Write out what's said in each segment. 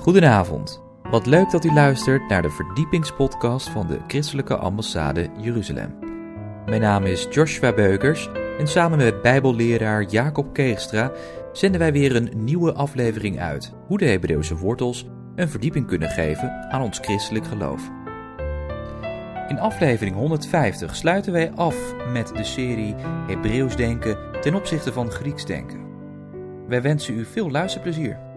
Goedenavond. Wat leuk dat u luistert naar de verdiepingspodcast van de Christelijke Ambassade Jeruzalem. Mijn naam is Joshua Beukers en samen met Bijbelleraar Jacob Keegstra zenden wij weer een nieuwe aflevering uit hoe de Hebreeuwse wortels een verdieping kunnen geven aan ons christelijk geloof. In aflevering 150 sluiten wij af met de serie Hebreeuws denken ten opzichte van Grieks denken. Wij wensen u veel luisterplezier.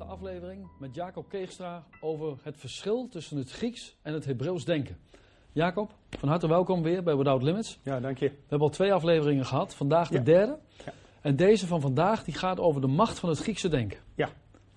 Laatste aflevering met Jacob Keegstra over het verschil tussen het Grieks en het Hebreeuws denken. Jacob, van harte welkom weer bij Without Limits. Ja, dank je. We hebben al twee afleveringen gehad, vandaag de Ja. derde. Ja. En deze van vandaag die gaat over de macht van het Griekse denken. Ja.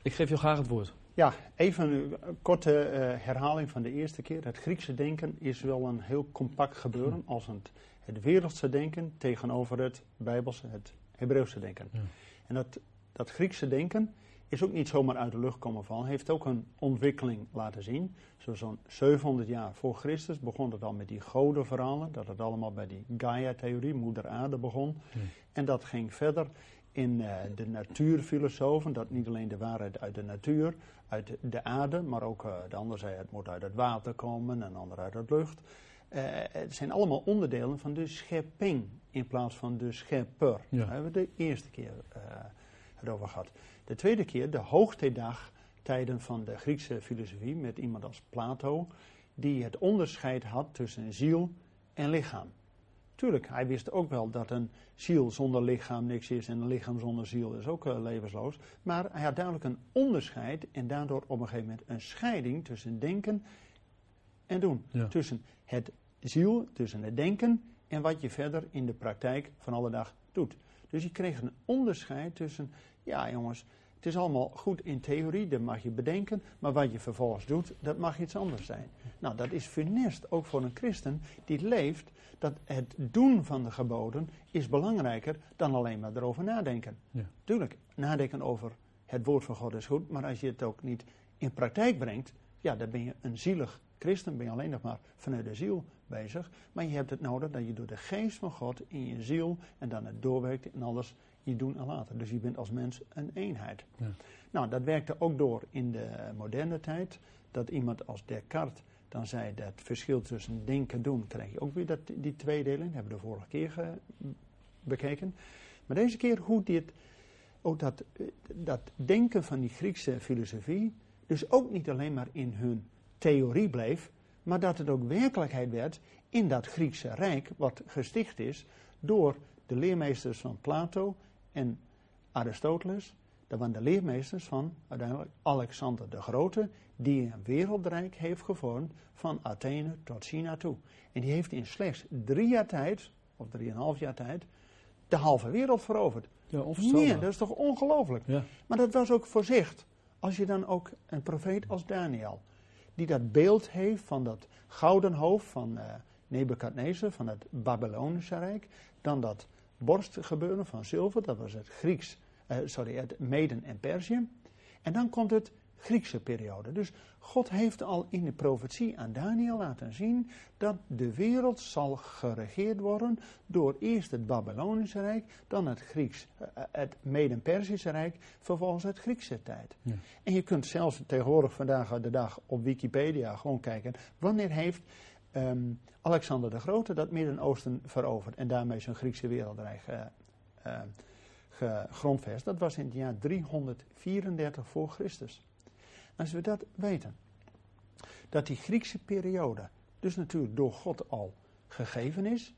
Ik geef jou graag het woord. Ja, even een korte eh, herhaling van de eerste keer. Het Griekse denken is wel een heel compact gebeuren als het, het wereldse denken tegenover het Bijbelse, het Hebreeuwse denken. Ja. En dat, dat Griekse denken is ook niet zomaar uit de lucht komen vallen, heeft ook een ontwikkeling laten zien. Zo zo'n 700 jaar voor Christus begon het al met die godenverhalen, dat het allemaal bij die Gaia-theorie, moeder aarde, begon. Ja. En dat ging verder in eh, de natuurfilosofen, dat niet alleen de waarheid uit de natuur, uit de aarde, maar ook eh, de ander zei het moet uit het water komen en de ander uit de lucht. Eh, het zijn allemaal onderdelen van de schepping in plaats van de schepper. Ja. Daar hebben we de eerste keer het over gehad. De tweede keer, de hoogtijdag tijden van de Griekse filosofie met iemand als Plato, die het onderscheid had tussen ziel en lichaam. Tuurlijk, hij wist ook wel dat een ziel zonder lichaam niks is en een lichaam zonder ziel is ook eh, levensloos. Maar hij had duidelijk een onderscheid en daardoor op een gegeven moment een scheiding tussen denken en doen. Ja. Tussen het ziel, tussen het denken en wat je verder in de praktijk van alle dag doet. Dus je kreeg een onderscheid tussen, ja jongens, het is allemaal goed in theorie, dat mag je bedenken, maar wat je vervolgens doet, dat mag iets anders zijn. Nou, dat is funest ook voor een christen die leeft dat het doen van de geboden is belangrijker dan alleen maar erover nadenken. Ja. Tuurlijk, nadenken over het woord van God is goed, maar als je het ook niet in praktijk brengt, ja, dan ben je een zielig christen, ben je alleen nog maar vanuit de ziel bezig. Maar je hebt het nodig dat je door de geest van God in je ziel en dan het doorwerkt in alles je doen en laten. Dus je bent als mens een eenheid. Ja. Nou, dat werkte ook door in de moderne tijd. Dat iemand als Descartes dan zei dat verschil tussen denken en doen, krijg je ook weer dat, die tweedeling. Dat hebben we de vorige keer ge- bekeken. Maar deze keer hoe dit, ook dat, eh, dat denken van die Griekse filosofie, dus ook niet alleen maar in hun theorie bleef, maar dat het ook werkelijkheid werd in dat Griekse rijk, wat gesticht is door de leermeesters van Plato en Aristoteles. Dat waren de leermeesters van uiteindelijk Alexander de Grote, die een wereldrijk heeft gevormd van Athene tot China toe. En die heeft in slechts drie jaar tijd, of drieënhalf jaar tijd, de halve wereld veroverd. Ja, onvoorstelbaar. Nee, dat is toch ongelooflijk? Ja. Maar dat was ook voorzicht. Als je dan ook een profeet als Daniel, die dat beeld heeft van dat gouden hoofd van Nebukadnezar, van het Babylonische Rijk, dan dat borstgebeuren van zilver, dat was het Grieks, eh, sorry, het Meden en Perzië. En dan komt het Griekse periode. Dus God heeft al in de profetie aan Daniel laten zien dat de wereld zal geregeerd worden door eerst het Babylonische Rijk, dan het Grieks, eh, het Meden-Persische Rijk, vervolgens het Griekse tijd. Ja. En je kunt zelfs tegenwoordig vandaag de dag op Wikipedia gewoon kijken wanneer heeft ehm, Alexander de Grote dat Midden-Oosten veroverd en daarmee zijn Griekse wereldrijk eh, eh, gegrondvest. Dat was in het jaar 334 voor Christus. Als we dat weten, dat die Griekse periode dus natuurlijk door God al gegeven is,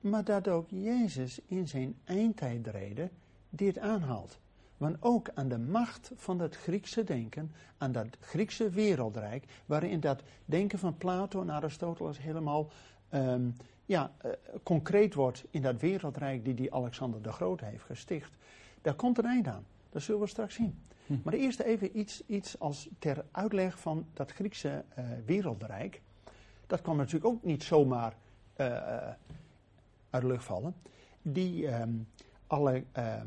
maar dat ook Jezus in zijn eindtijdreden dit aanhaalt. Want ook aan de macht van dat Griekse denken, aan dat Griekse wereldrijk, waarin dat denken van Plato en Aristoteles helemaal ehm, ja, eh, concreet wordt in dat wereldrijk die die Alexander de Grote heeft gesticht, daar komt een eind aan. Dat zullen we straks zien. Hm. Maar eerst even iets, iets als ter uitleg van dat Griekse eh, wereldrijk. Dat kwam natuurlijk ook niet zomaar eh, uit de lucht vallen. Die ehm, alle, ehm,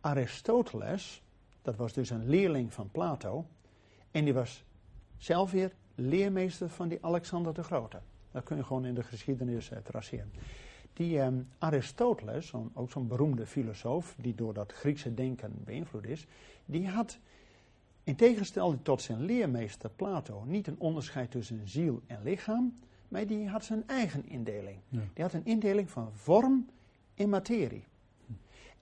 Aristoteles, dat was dus een leerling van Plato, en die was zelf weer leermeester van die Alexander de Grote. Dat kun je gewoon in de geschiedenis eh, traceren. Die ehm, Aristoteles, ook zo'n beroemde filosoof, die door dat Griekse denken beïnvloed is, die had, in tegenstelling tot zijn leermeester Plato, niet een onderscheid tussen ziel en lichaam, maar die had zijn eigen indeling. Ja. Die had een indeling van vorm en materie.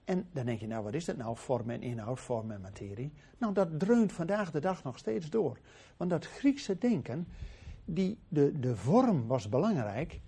En dan denk je, nou wat is dat nou, vorm en inhoud, vorm en materie? Nou, dat dreunt vandaag de dag nog steeds door. Want dat Griekse denken, die, de, de vorm was belangrijk.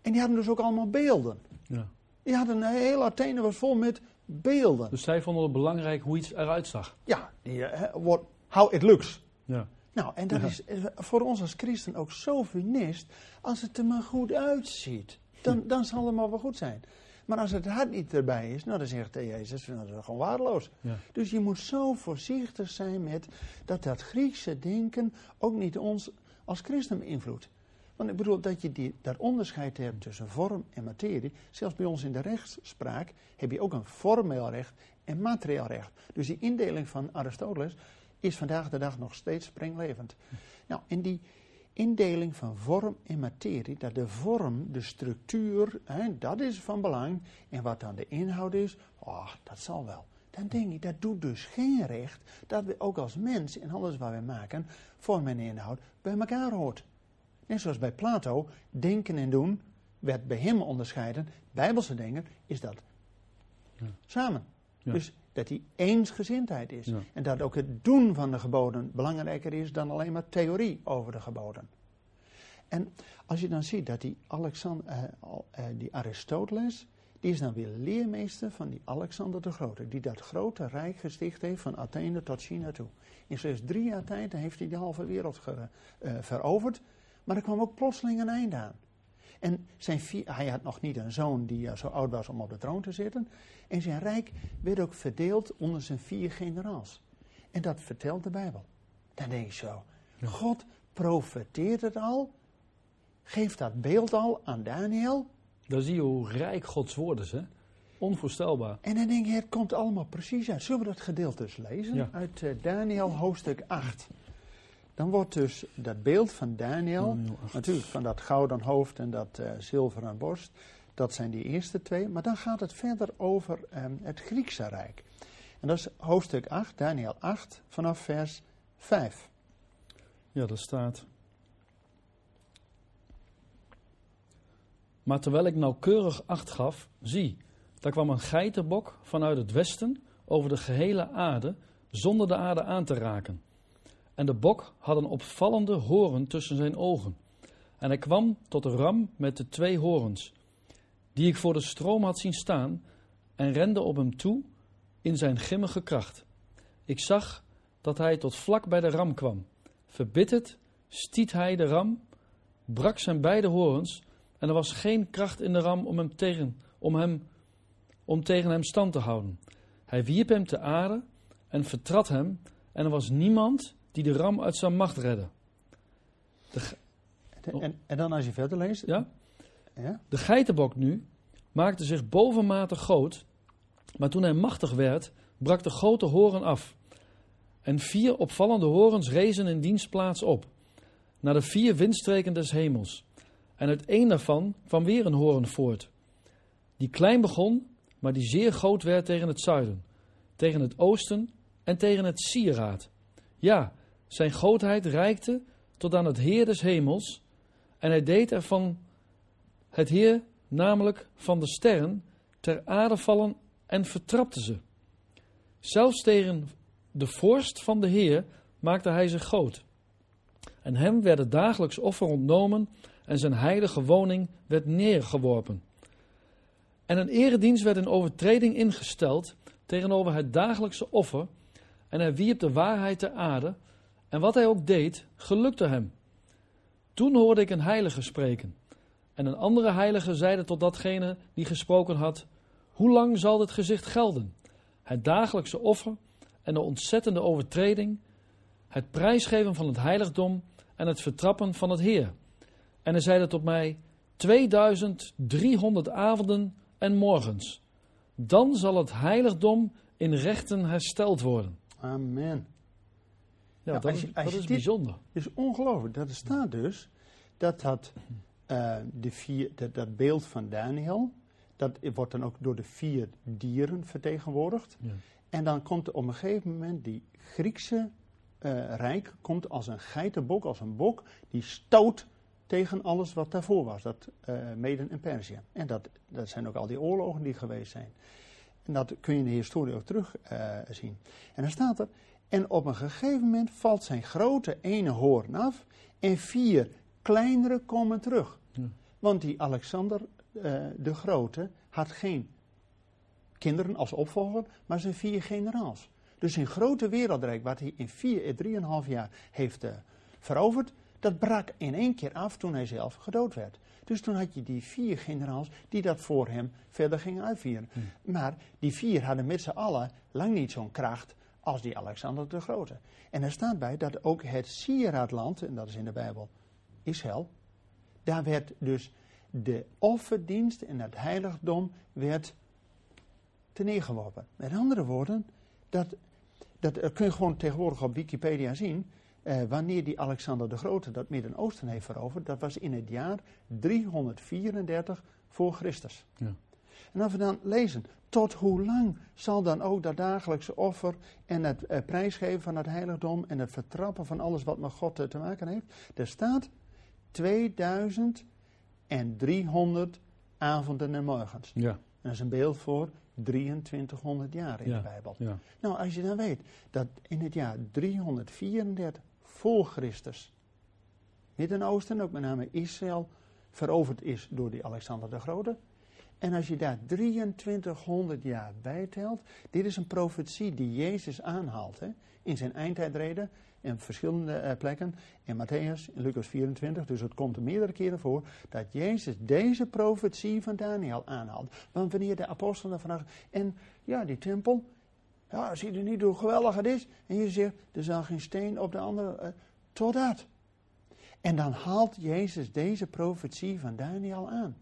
En die hadden dus ook allemaal beelden. Ja. Die hadden een heel Athene was vol met beelden. Dus zij vonden het belangrijk hoe iets eruit zag. Ja, die, what, how it looks. Ja. Nou, en dat Ja. is eh, voor ons als christen ook zo funest. Als het er maar goed uitziet, dan, dan zal het maar wel goed zijn. Maar als het hart niet erbij is, nou dan zegt de Jezus, nou, dat is gewoon waardeloos. Ja. Dus je moet zo voorzichtig zijn met dat dat Griekse denken ook niet ons als christen beïnvloedt. Want ik bedoel dat je die, dat onderscheid hebt tussen vorm en materie. Zelfs bij ons in de rechtsspraak heb je ook een formeel recht en materieel recht. Dus die indeling van Aristoteles is vandaag de dag nog steeds springlevend. Nou, en die indeling van vorm en materie, dat de vorm, de structuur, hè, dat is van belang. En wat dan de inhoud is, oh, dat zal wel. Dan denk ik, dat doet dus geen recht dat we ook als mens in alles wat we maken, vorm en inhoud bij elkaar hoort. Net zoals bij Plato, denken en doen werd bij hem onderscheiden. Bijbelse denken is dat Ja. samen. Ja. Dus dat die eensgezindheid is. Ja. En dat ook het doen van de geboden belangrijker is dan alleen maar theorie over de geboden. En als je dan ziet dat die, Alexander, eh, eh, die Aristoteles, die is dan weer leermeester van die Alexander de Grote, die dat grote rijk gesticht heeft van Athene tot China toe. In slechts drie jaar tijd heeft hij de halve wereld ge- eh, veroverd, maar er kwam ook plotseling een einde aan. En zijn vier, hij had nog niet een zoon die eh, zo oud was om op de troon te zitten. En zijn rijk werd ook verdeeld onder zijn vier generaals. En dat vertelt de Bijbel. Dan denk je zo. God profeteert het al, geeft dat beeld al aan Daniel. Daar zie je hoe rijk Gods woord is, hè? Onvoorstelbaar. En dan denk je, het komt allemaal precies uit. Zullen we dat gedeelte eens lezen? Ja. Uit eh, Daniel hoofdstuk 8. Dan wordt dus dat beeld van Daniel, Daniel 8. natuurlijk van dat gouden hoofd en dat eh, zilveren borst, dat zijn die eerste twee. Maar dan gaat het verder over ehm, het Griekse Rijk. En dat is hoofdstuk 8, Daniel 8, vanaf vers 5. Ja, daar staat. Maar terwijl ik nauwkeurig acht gaf, zie, daar kwam een geitenbok vanuit het westen over de gehele aarde, zonder de aarde aan te raken. En de bok had een opvallende hoorn tussen zijn ogen. En hij kwam tot de ram met de twee horens, die ik voor de stroom had zien staan, en rende op hem toe in zijn grimmige kracht. Ik zag dat hij tot vlak bij de ram kwam. Verbitterd stiet hij de ram, brak zijn beide horens en er was geen kracht in de ram om hem tegen, om hem, om tegen hem stand te houden. Hij wierp hem te aarde en vertrad hem en er was niemand die de ram uit zijn macht redde. De, En, en, en dan als je verder leest. ja? Ja? De geitenbok nu maakte zich bovenmate groot, maar toen hij machtig werd, brak de grote horen af. En vier opvallende horens rezen in dienstplaats op, naar de vier windstreken des hemels. En uit één daarvan kwam weer een horen voort, die klein begon, maar die zeer groot werd tegen het zuiden, tegen het oosten en tegen het sieraad. Ja, zijn grootheid reikte tot aan het Heer des hemels, en hij deed ervan het Heer, namelijk van de sterren, ter aarde vallen en vertrapte ze. Zelfs tegen de vorst van de Heer maakte hij zich groot. En hem werd dagelijks offer ontnomen en zijn heilige woning werd neergeworpen. En een eredienst werd in overtreding ingesteld tegenover het dagelijkse offer en hij wierp de waarheid ter aarde en wat hij ook deed, gelukte hem. Toen hoorde ik een heilige spreken. En een andere heilige zeide tot datgene die gesproken had: Hoe lang zal dit gezicht gelden? Het dagelijkse offer en de ontzettende overtreding, het prijsgeven van het heiligdom en het vertrappen van het Heer. En hij zeide tot mij: 2300 avonden en morgens. Dan zal het heiligdom in rechten hersteld worden. Amen. Ja, Ja, dat, als je- is, dat is bijzonder. Het is ongelooflijk. Dat er staat dus dat dat, eh, de vier, dat, dat beeld van Daniel, dat wordt dan ook door de vier dieren vertegenwoordigd. Ja. En dan komt op een gegeven moment die Griekse eh, rijk komt als een geitenbok, als een bok, die stoot tegen alles wat daarvoor was, dat uh, Meden en Perzië. En dat, dat zijn ook al die oorlogen die geweest zijn. En dat kun je in de historie ook terug uh, zien. En dan staat er, en op een gegeven moment valt zijn grote ene hoorn af en vier kleinere komen terug. Ja. Want die Alexander uh, de Grote had geen kinderen als opvolger, maar zijn vier generaals. Dus zijn grote wereldrijk, wat hij in vier, drieënhalf jaar heeft uh, veroverd, dat brak in één keer af toen hij zelf gedood werd. Dus toen had je die vier generaals die dat voor hem verder gingen uitvieren. Hmm. Maar die vier hadden met z'n allen lang niet zo'n kracht als die Alexander de Grote. En er staat bij dat ook het sieraadland, en dat is in de Bijbel Israël, daar werd dus de offerdienst en het heiligdom werd te neergeworpen. Met andere woorden, dat, dat kun je gewoon tegenwoordig op Wikipedia zien. Eh, wanneer die Alexander de Grote dat Midden-Oosten heeft veroverd, dat was in het jaar 334 voor Christus. Ja. En als we dan lezen, tot hoe lang zal dan ook dat dagelijkse offer en het eh, prijsgeven van het heiligdom en het vertrappen van alles wat met God eh, te maken heeft? Er staat 2300 avonden en morgens. Ja. En dat is een beeld voor 2300 jaar in Ja. de Bijbel. Ja. Nou, als je dan weet dat in het jaar 334 voor Christus Midden-Oosten, ook met name Israël, veroverd is door die Alexander de Grote. En als je daar 2300 jaar bij telt, dit is een profetie die Jezus aanhaalt hè, in zijn eindtijdreden in verschillende eh, plekken. In Matthäus, in Lucas 24, dus het komt er meerdere keren voor dat Jezus deze profetie van Daniel aanhaalt. Want wanneer de apostelen vragen, en ja, die tempel, ja, zie je niet hoe geweldig het is? En je zegt, er zal geen steen op de andere, eh, totdat. En dan haalt Jezus deze profetie van Daniel aan.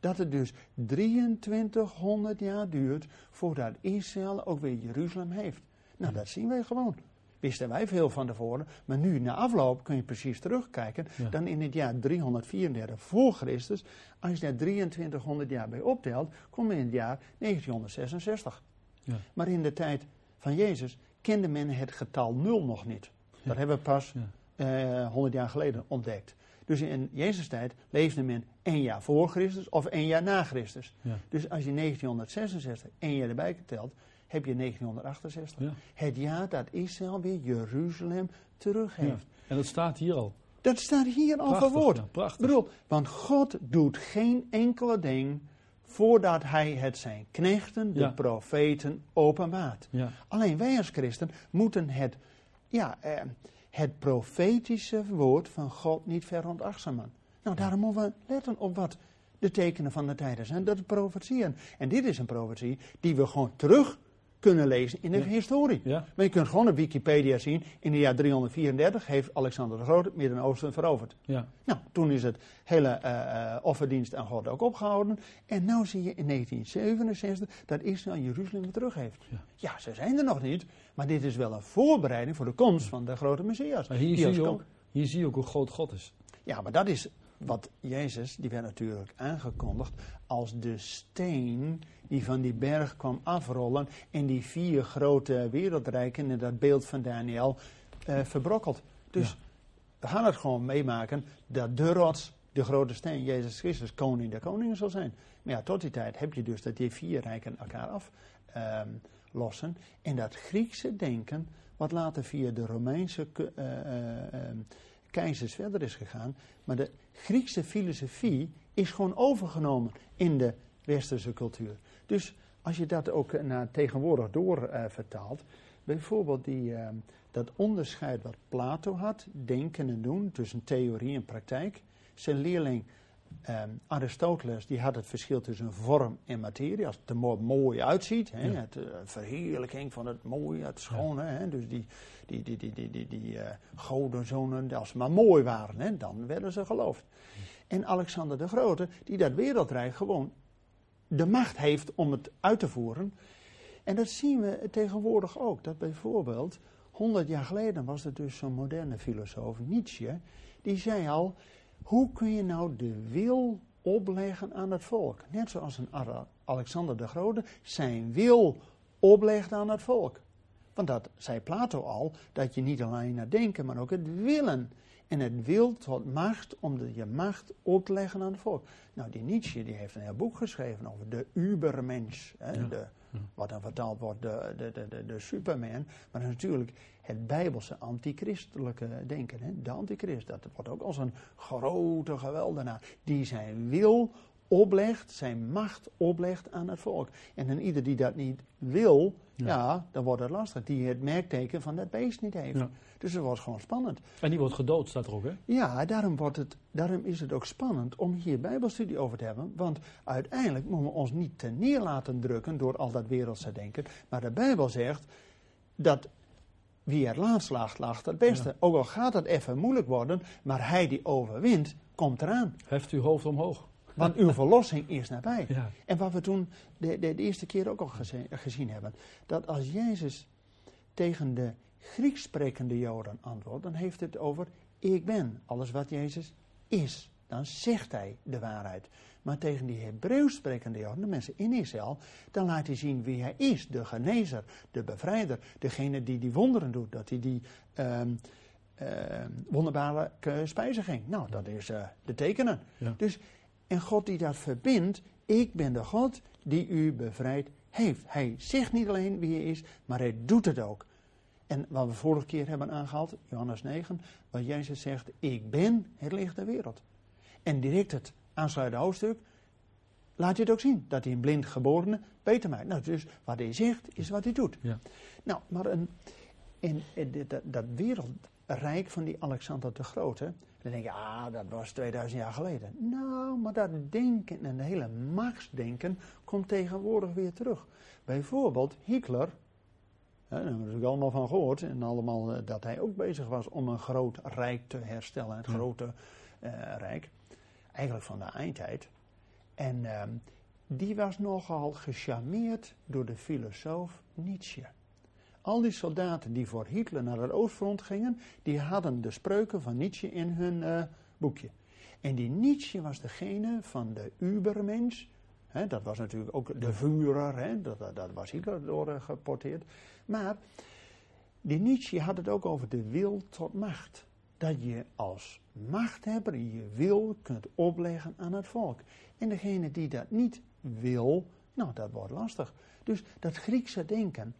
Dat het dus 2300 jaar duurt voordat Israël ook weer Jeruzalem heeft. Nou, dat zien wij gewoon. Wisten wij veel van tevoren, maar nu na afloop kun je precies terugkijken. Ja. Dan in het jaar 334 voor Christus, als je daar 2300 jaar bij optelt, kom je in het jaar 1966. Ja. Maar in de tijd van Jezus kende men het getal nul nog niet. Dat hebben we pas Ja. eh 100 jaar geleden ontdekt. Dus in Jezus tijd leefde men één jaar voor Christus of één jaar na Christus. Ja. Dus als je 1966 één jaar erbij telt, heb je 1968. Ja. Het jaar dat Israël weer Jeruzalem terug Ja. heeft. En dat staat hier al. Dat staat hier al verwoord. ja, prachtig. Bedoel, want God doet geen enkele ding voordat hij het zijn knechten, de profeten, openbaart. Alleen wij als christen moeten het, ja, eh, het profetische woord van God niet veronachtzamen. Nou, daarom moeten we letten op wat de tekenen van de tijden zijn. Dat is profetieën. En dit is een profetie die we gewoon terug kunnen lezen in de Ja. historie. Ja. Maar je kunt gewoon op Wikipedia zien, in het jaar 334 heeft Alexander de Grote het Midden-Oosten veroverd. Ja. Nou, toen is het hele eh, offerdienst aan God ook opgehouden. En nu zie je in 1967 dat Israël Jeruzalem weer terug heeft. Ja. Ze zijn er nog niet, maar dit is wel een voorbereiding voor de komst van de grote Messias. Maar hier zie, je ook, hier zie je ook hoe groot God is. Ja, maar dat is wat Jezus, die werd natuurlijk aangekondigd als de steen die van die berg kwam afrollen en die vier grote wereldrijken in dat beeld van Daniel eh, verbrokkeld. Dus Ja. we gaan het gewoon meemaken dat de rots, de grote steen, Jezus Christus, koning der koningen zal zijn. Maar ja, tot die tijd heb je dus dat die vier rijken elkaar aflossen. en dat Griekse denken, wat later via de Romeinse eh, eh, eh, keizers verder is gegaan. Maar de Griekse filosofie is gewoon overgenomen in de westerse cultuur. Dus als je dat ook naar tegenwoordig door eh, vertaalt, bijvoorbeeld die, eh, dat onderscheid wat Plato had, denken en doen, tussen theorie en praktijk. Zijn leerling eh, Aristoteles die had het verschil tussen vorm en materie. Als het er mo- mooi uitziet, hè, Ja. het eh, verheerlijking van het mooie, het schone. Hè, dus die, die, die, die, die, die, die eh, godenzonen, als ze maar mooi waren, dan werden ze geloofd. En Alexander de Grote, die dat wereldrijk gewoon de macht heeft om het uit te voeren. En dat zien we tegenwoordig ook. Dat bijvoorbeeld, 100 jaar geleden was er dus zo'n moderne filosoof, Nietzsche, die zei al, hoe kun je nou de wil opleggen aan het volk. Net zoals een Alexander de Grote zijn wil oplegde aan het volk. Want dat zei Plato al, dat je niet alleen naar denken, maar ook het willen. En het wil tot macht om de, je macht op te leggen aan het volk. Nou, die Nietzsche die heeft een heel boek geschreven over de ubermensch. Hè, Ja. de, wat dan vertaald wordt, de, de, de, de, de superman. Maar natuurlijk het bijbelse antichristelijke denken. Hè. De antichrist, dat wordt ook als een grote geweldenaar. Die zijn wil oplegt, zijn macht oplegt aan het volk. En dan ieder die dat niet wil, Ja. ja, dan wordt het lastig. Die het merkteken van dat beest niet heeft. Ja. Dus het wordt gewoon spannend. En die wordt gedood, staat er ook, hè? Ja, daarom, wordt het, daarom is het ook spannend om hier Bijbelstudie over te hebben. Want uiteindelijk moeten we ons niet te neer laten drukken door al dat wereldse denken. Maar de Bijbel zegt dat wie het laatst laagt, laagt het beste. Ja. Ook al gaat het even moeilijk worden, maar hij die overwint, komt eraan. Heft uw hoofd omhoog. Want uw verlossing is nabij. Ja. En wat we toen de, de, de eerste keer ook al gezien hebben. Dat als Jezus tegen de Grieks sprekende Joden antwoordt, dan heeft het over ik ben. Alles wat Jezus is. Dan zegt hij de waarheid. Maar tegen die Hebreeuws sprekende Joden, de mensen in Israël, dan laat hij zien wie hij is. De genezer, de bevrijder, degene die die wonderen doet. Dat hij die ehm ehm, wonderbaarlijke spijziging. Nou, dat is eh, de tekenen. Ja. Dus, en God die dat verbindt, ik ben de God die u bevrijd heeft. Hij zegt niet alleen wie hij is, maar hij doet het ook. En wat we vorige keer hebben aangehaald, Johannes 9, waar Jezus zegt, ik ben het licht der wereld. En direct het aansluitende hoofdstuk laat je het ook zien, dat hij een blind geborene beter maakt. Nou, dus wat hij zegt, is wat hij doet. Ja. Nou, maar een, in, in dit- dat, dat wereldrijk van die Alexander de Grote, dan denk je, ah, dat was 2000 jaar geleden. Nou, maar dat denken en de hele machtsdenken komt tegenwoordig weer terug. Bijvoorbeeld Hitler, daar hebben we natuurlijk allemaal van gehoord, en allemaal eh, dat hij ook bezig was om een groot rijk te herstellen, het Ja. grote eh, rijk, eigenlijk van de eindtijd. En ehm, die was nogal gecharmeerd door de filosoof Nietzsche. Al die soldaten die voor Hitler naar het oostfront gingen, die hadden de spreuken van Nietzsche in hun eh, boekje. En die Nietzsche was degene van de Ubermensch. Dat was natuurlijk ook de hè, dat, dat, was Hitler door eh, geporteerd. Maar die Nietzsche had het ook over de wil tot macht. Dat je als machthebber je wil kunt opleggen aan het volk. En degene die dat niet wil, nou dat wordt lastig. Dus dat Griekse denken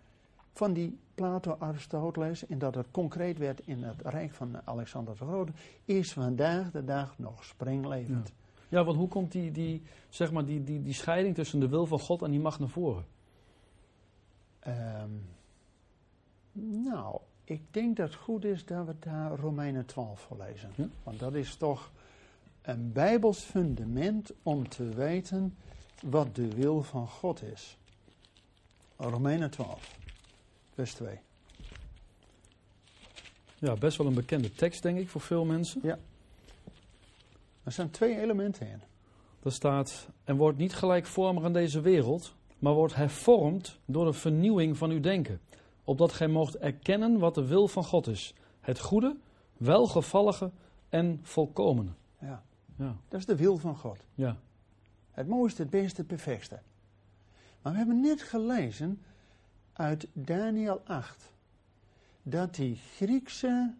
van die Plato, Aristoteles en dat het concreet werd in het rijk van Alexander de Grote, is vandaag de dag nog springlevend. Want hoe komt die, die, zeg maar die, die, die scheiding tussen de wil van God en die macht naar voren? Ehm, nou, ik denk dat het goed is dat we daar Romeinen 12 voor lezen. Ja. Want dat is toch een bijbels fundament om te weten wat de wil van God is. Romeinen 12, vers 2. Ja, best wel een bekende tekst, denk ik, voor veel mensen. Er zijn twee elementen in. Daar staat, en wordt niet gelijkvormig aan deze wereld, maar wordt hervormd door de vernieuwing van uw denken. Opdat gij moogt erkennen wat de wil van God is. Het goede, welgevallige en volkomene. Ja, Ja, dat is de wil van God. ja, Het mooiste, het beste, het perfectste. Maar we hebben net gelezen uit Daniel 8 dat die Griekse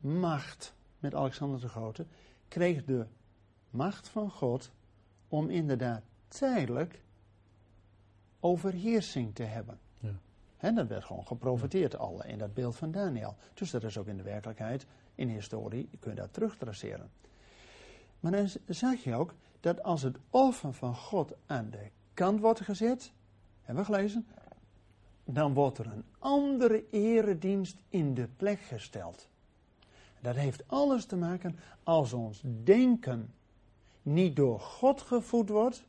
macht met Alexander de Grote kreeg de macht van God om inderdaad tijdelijk overheersing te hebben. Ja. En dat werd gewoon geprofiteerd al in dat beeld van Daniel. Dus dat is ook in de werkelijkheid, in de historie, kun je dat terugtraceren. Maar dan zag je ook dat als het offer van God aan de kant wordt gezet, hebben we gelezen, dan wordt er een andere eredienst in de plek gesteld. Dat heeft alles te maken als ons denken niet door God gevoed wordt,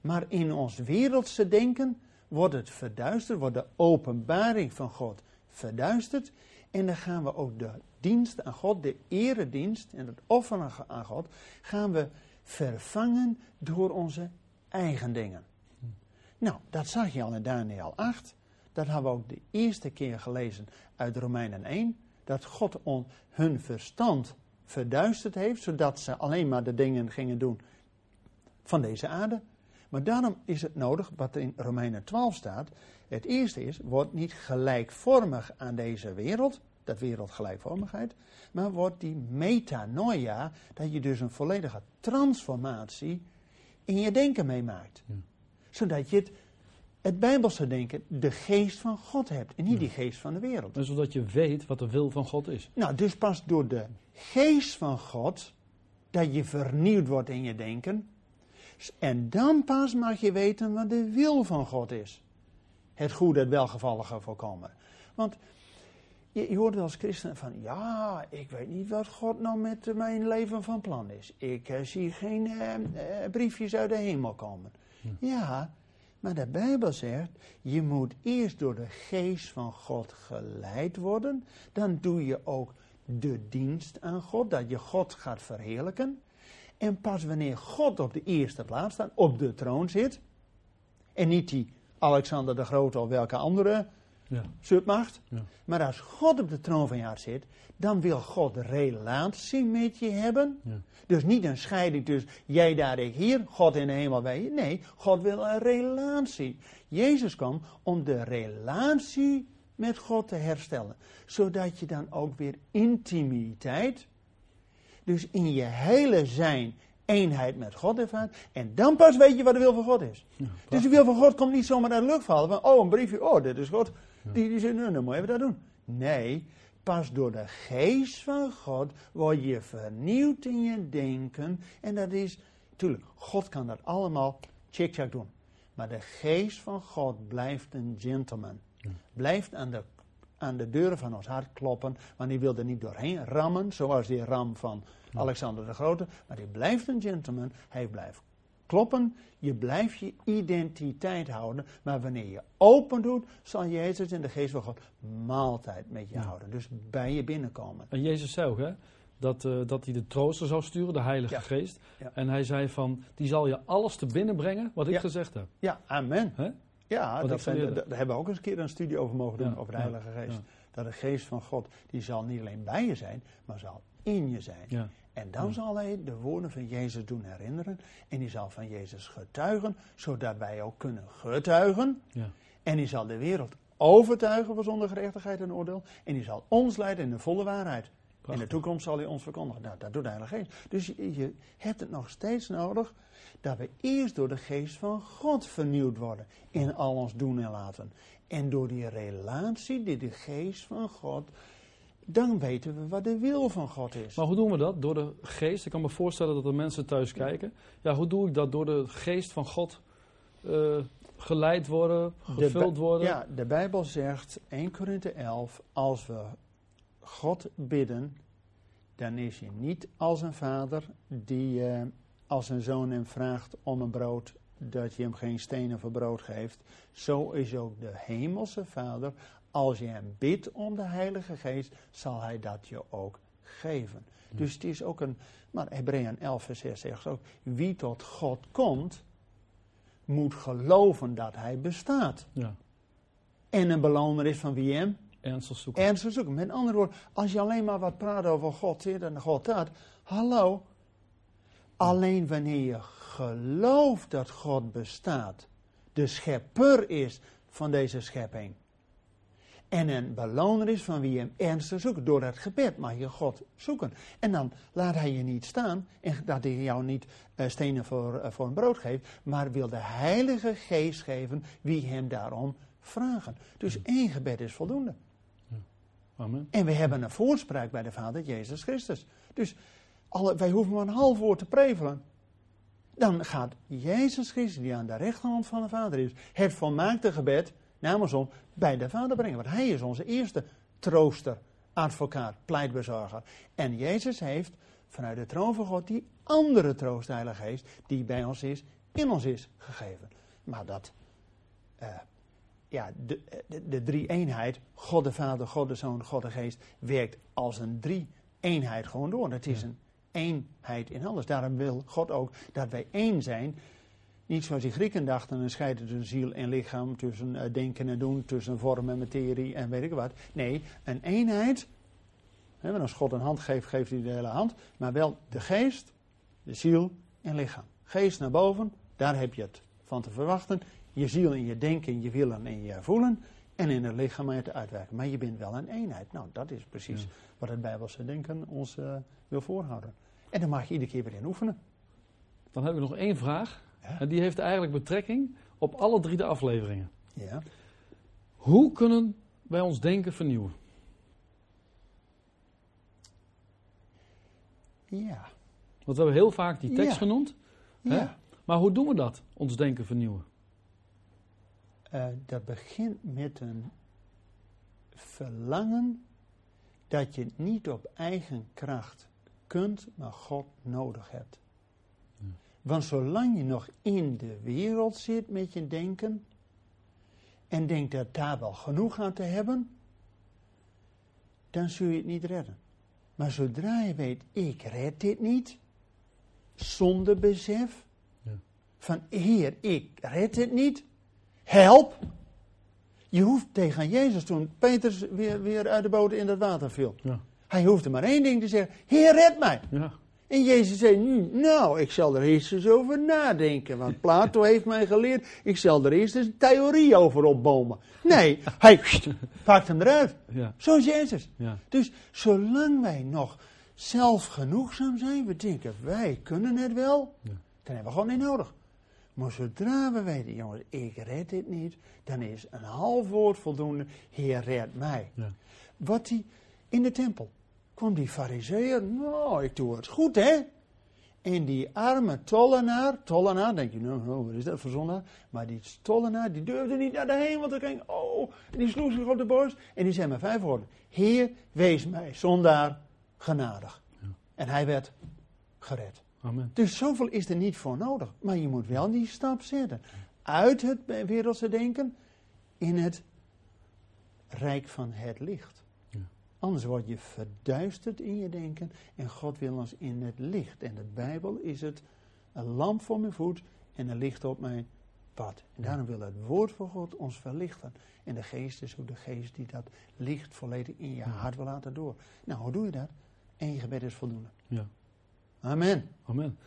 maar in ons wereldse denken wordt het verduisterd, wordt de openbaring van God verduisterd. En dan gaan we ook de dienst aan God, de eredienst en het offeren aan God, gaan we vervangen door onze eigen dingen. Nou, dat zag je al in Daniel 8. Dat hebben we ook de eerste keer gelezen uit Romeinen 1. Dat God on, hun verstand verduisterd heeft, zodat ze alleen maar de dingen gingen doen van deze aarde. Maar daarom is het nodig, wat in Romeinen 12 staat. Het eerste is, word niet gelijkvormig aan deze wereld, dat wereldgelijkvormigheid, maar wordt die metanoia, dat je dus een volledige transformatie in je denken meemaakt. Ja. Zodat je het, het Bijbelse denken, de geest van God hebt en niet die geest van de wereld. En zodat je weet wat de wil van God is. Nou, dus pas door de geest van God dat je vernieuwd wordt in je denken. En dan pas mag je weten wat de wil van God is. Het goede, het welgevallige voorkomen. Want je, je hoort wel als christen van, ja, ik weet niet wat God nou met mijn leven van plan is. Ik eh, zie geen eh, eh, briefjes uit de hemel komen. Ja, maar de Bijbel zegt, je moet eerst door de geest van God geleid worden. Dan doe je ook de dienst aan God, dat je God gaat verheerlijken. En pas wanneer God op de eerste plaats staat, op de troon zit, en niet die Alexander de Grote of welke andere Ja. maar als God op de troon van je hart zit, dan wil God relatie met je hebben. Ja. Dus niet een scheiding tussen jij daar, ik hier, God in de hemel bij je. Nee, God wil een relatie. Jezus kwam om de relatie met God te herstellen. Zodat je dan ook weer intimiteit, dus in je hele zijn eenheid met God ervaart. En dan pas weet je wat de wil van God is. dus de wil van God komt niet zomaar uit de lucht vallen. Van, oh, een briefje, oh, dit is God. Die, die zegt, nou, dan moet je dat doen. Nee, pas door de geest van God word je vernieuwd in je denken. En dat is, natuurlijk, God kan dat allemaal check-check doen. Maar de geest van God blijft een gentleman. Blijft aan de, aan de deuren van ons hart kloppen. Want die wil er niet doorheen rammen, zoals die ram van Alexander de Grote. Maar die blijft een gentleman. Hij blijft kloppen. Je blijft je identiteit houden. Maar wanneer je open doet, zal Jezus in de geest van God maaltijd met je houden. Dus bij je binnenkomen. En Jezus zei ook, hè, dat, eh, dat hij de trooster zou sturen, de Heilige Ja. Geest. Ja. En hij zei van, die zal je alles te binnen brengen wat ik gezegd heb. Ja, amen. Hè? Ja, dat zijn, daar hebben we ook eens een keer een studie over mogen doen, over de Heilige Geest. Dat de geest van God, die zal niet alleen bij je zijn, maar zal in je zijn. Ja. En dan zal hij de woorden van Jezus doen herinneren. En die zal van Jezus getuigen, zodat wij ook kunnen getuigen. Ja. En die zal de wereld overtuigen van zonder gerechtigheid en oordeel. En die zal ons leiden in de volle waarheid. In de toekomst zal hij ons verkondigen. Nou, dat doet de Heilige Geest. Dus je, je hebt het nog steeds nodig dat we eerst door de geest van God vernieuwd worden. In al ons doen en laten. En door die relatie die de geest van God. Dan weten we wat de wil van God is. Maar hoe doen we dat? Door de geest? Ik kan me voorstellen dat er mensen thuis kijken. Ja, hoe doe ik dat? Door de geest van God eh, geleid worden, De gevuld worden? Ja, de Bijbel zegt 1 Korinthe 11, als we God bidden, dan is hij niet als een vader die eh, als een zoon hem vraagt om een brood, dat je hem geen stenen voor brood geeft. Zo is ook de hemelse vader, als je hem bidt om de Heilige Geest, zal hij dat je ook geven. Dus het is ook een, maar Hebreeën 11 vers 6 zegt ook, wie tot God komt, moet geloven dat hij bestaat. Ja. En een beloner is van wie hem Ernstig zoeken. ernstig zoeken. Met andere woorden, als je alleen maar wat praat over God, dit en God dat. Hallo. Alleen wanneer je gelooft dat God bestaat, de schepper is van deze schepping. En een beloner is van wie hem ernstig zoekt. Door het gebed mag je God zoeken. En dan laat hij je niet staan. En dat hij jou niet eh, stenen voor, eh, voor een brood geeft. Maar wil de Heilige Geest geven wie hem daarom vragen. Dus één gebed is voldoende. Amen. En we hebben een voorspraak bij de Vader Jezus Christus. Dus alle, wij hoeven maar een half woord te prevelen. Dan gaat Jezus Christus, die aan de rechterhand van de Vader is, het volmaakte gebed namens ons bij de Vader brengen. Want Hij is onze eerste trooster, advocaat, pleitbezorger. En Jezus heeft vanuit de troon van God die andere troost, Heilige Geest, die bij ons is, in ons is gegeven. Maar dat, eh, ja, de, de, de drie-eenheid, God de Vader, God de Zoon, God de Geest, werkt als een drie-eenheid gewoon door. Het is een eenheid in alles. Daarom wil God ook dat wij één zijn. Niet zoals die Grieken dachten, een scheiden tussen ziel en lichaam, tussen eh, denken en doen, tussen vorm en materie en weet ik wat. Nee, een eenheid. Hè, want als God een hand geeft, geeft hij de hele hand. Maar wel de geest, de ziel en lichaam. geest naar boven, daar heb je het van te verwachten. Je ziel en je denken, en je willen en je voelen. En in het lichaam maar te uitwerken. Maar je bent wel een eenheid. Nou, dat is precies Ja. wat het Bijbelse denken ons eh, wil voorhouden. En dan mag je iedere keer weer in oefenen. Dan heb ik nog één vraag. Ja. En die heeft eigenlijk betrekking op alle drie de afleveringen. Ja. Hoe kunnen wij ons denken vernieuwen? Ja. Want we hebben heel vaak die tekst Ja. genoemd. Hè? Ja. Maar hoe doen we dat? Ons denken vernieuwen. Eh, dat begint met een verlangen dat je niet op eigen kracht kunt, maar God nodig hebt. Want zolang je nog in de wereld zit met je denken en denkt dat daar wel genoeg aan te hebben, dan zul je het niet redden. Maar zodra je weet, ik red dit niet, zonder besef Ja. van Heer, ik red het niet, help. Je hoeft tegen Jezus toen Petrus weer, weer uit de boot in dat water viel. Ja. Hij hoefde maar één ding te zeggen, Heer, red mij. Ja. En Jezus zei, "Hm, nou, ik zal er eerst eens over nadenken. Want Plato heeft mij geleerd, ik zal er eerst eens een theorie over opbomen. Nee, hij pakt hem eruit. Ja. Zo is Jezus. Ja. Dus zolang wij nog zelfgenoegzaam zijn, we denken, wij kunnen het wel, Ja. dan hebben we gewoon niet nodig. Maar zodra we weten, jongens, ik red dit niet, dan is een half woord voldoende, Heer, red mij. Ja. Wat die in de tempel kwam die fariseer, nou, ik doe het goed, hè? En die arme tollenaar, tollenaar, denk je, nou, nou, wat is dat voor zondaar? Maar die tollenaar, die durfde niet naar de hemel te kijken. Oh, en die sloeg zich op de borst. En die zei maar vijf woorden. Heer, wees mij, zondaar, genadig. Ja. En hij werd gered. Amen. Dus zoveel is er niet voor nodig. Maar je moet wel die stap zetten. Uit het wereldse denken in het rijk van het licht. Anders word je verduisterd in je denken en God wil ons in het licht. En de Bijbel is het een lamp voor mijn voet en een licht op mijn pad. En daarom wil het woord van God ons verlichten. En de geest is ook de geest die dat licht volledig in je hart wil laten door. Nou, hoe doe je dat? Eén gebed is voldoende. Ja. Amen. Amen.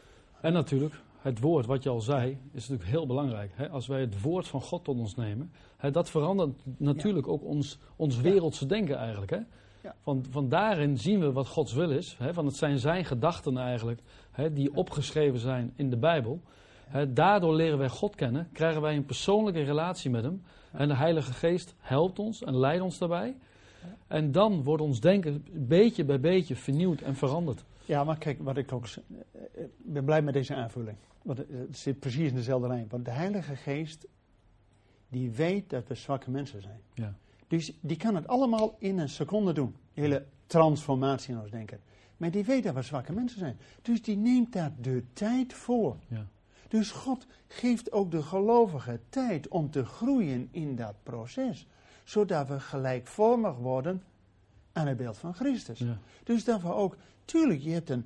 En natuurlijk, het woord wat je al zei, is natuurlijk heel belangrijk. Hè? Als wij het woord van God tot ons nemen, hè, dat verandert natuurlijk ook ons, ons wereldse denken eigenlijk. Hè? Ja. Van, van daarin zien we wat Gods wil is. Hè? Van het zijn zijn gedachten eigenlijk, hè, die opgeschreven zijn in de Bijbel. Hè? Daardoor leren wij God kennen, krijgen wij een persoonlijke relatie met hem. En de Heilige Geest helpt ons en leidt ons daarbij. En dan wordt ons denken beetje bij beetje vernieuwd en veranderd. Ja, maar kijk, wat ik ook. eh, Ik ben blij met deze aanvulling. Want het het zit precies in dezelfde lijn. Want de Heilige Geest, die weet dat we zwakke mensen zijn. Ja. Dus die kan het allemaal in een seconde doen. De hele transformatie in ons denken. Maar die weet dat we zwakke mensen zijn. Dus die neemt daar de tijd voor. Ja. Dus God geeft ook de gelovigen tijd om te groeien in dat proces. Zodat we gelijkvormig worden aan het beeld van Christus. Ja. Dus dat we ook, tuurlijk, je hebt een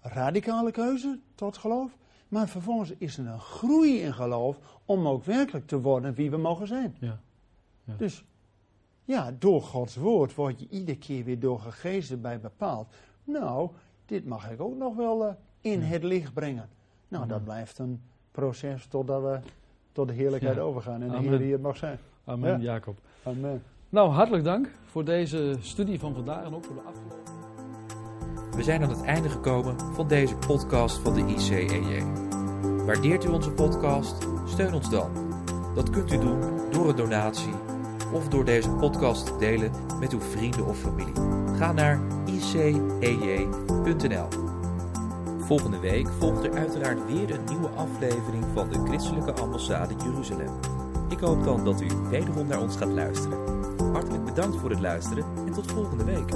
radicale keuze tot geloof. Maar vervolgens is er een groei in geloof om ook werkelijk te worden wie we mogen zijn. Ja. Ja. Dus ja, door Gods woord word je iedere keer weer door gegezen bij bepaald. Nou, dit mag ik ook nog wel eh, in Ja. het licht brengen. Nou, Amen. dat blijft een proces totdat we tot de heerlijkheid Ja. overgaan. En de Amen. Heer die het mag zijn. Amen, Ja. Jacob. Amen. Nou, hartelijk dank voor deze studie van vandaag en ook voor de aflevering. We zijn aan het einde gekomen van deze podcast van de ICEJ. Waardeert u onze podcast? Steun ons dan. Dat kunt u doen door een donatie of door deze podcast te delen met uw vrienden of familie. Ga naar icej.nl. Volgende week volgt er uiteraard weer een nieuwe aflevering van de Christelijke Ambassade Jeruzalem. Ik hoop dan dat u wederom naar ons gaat luisteren. Hartelijk bedankt voor het luisteren en tot volgende week.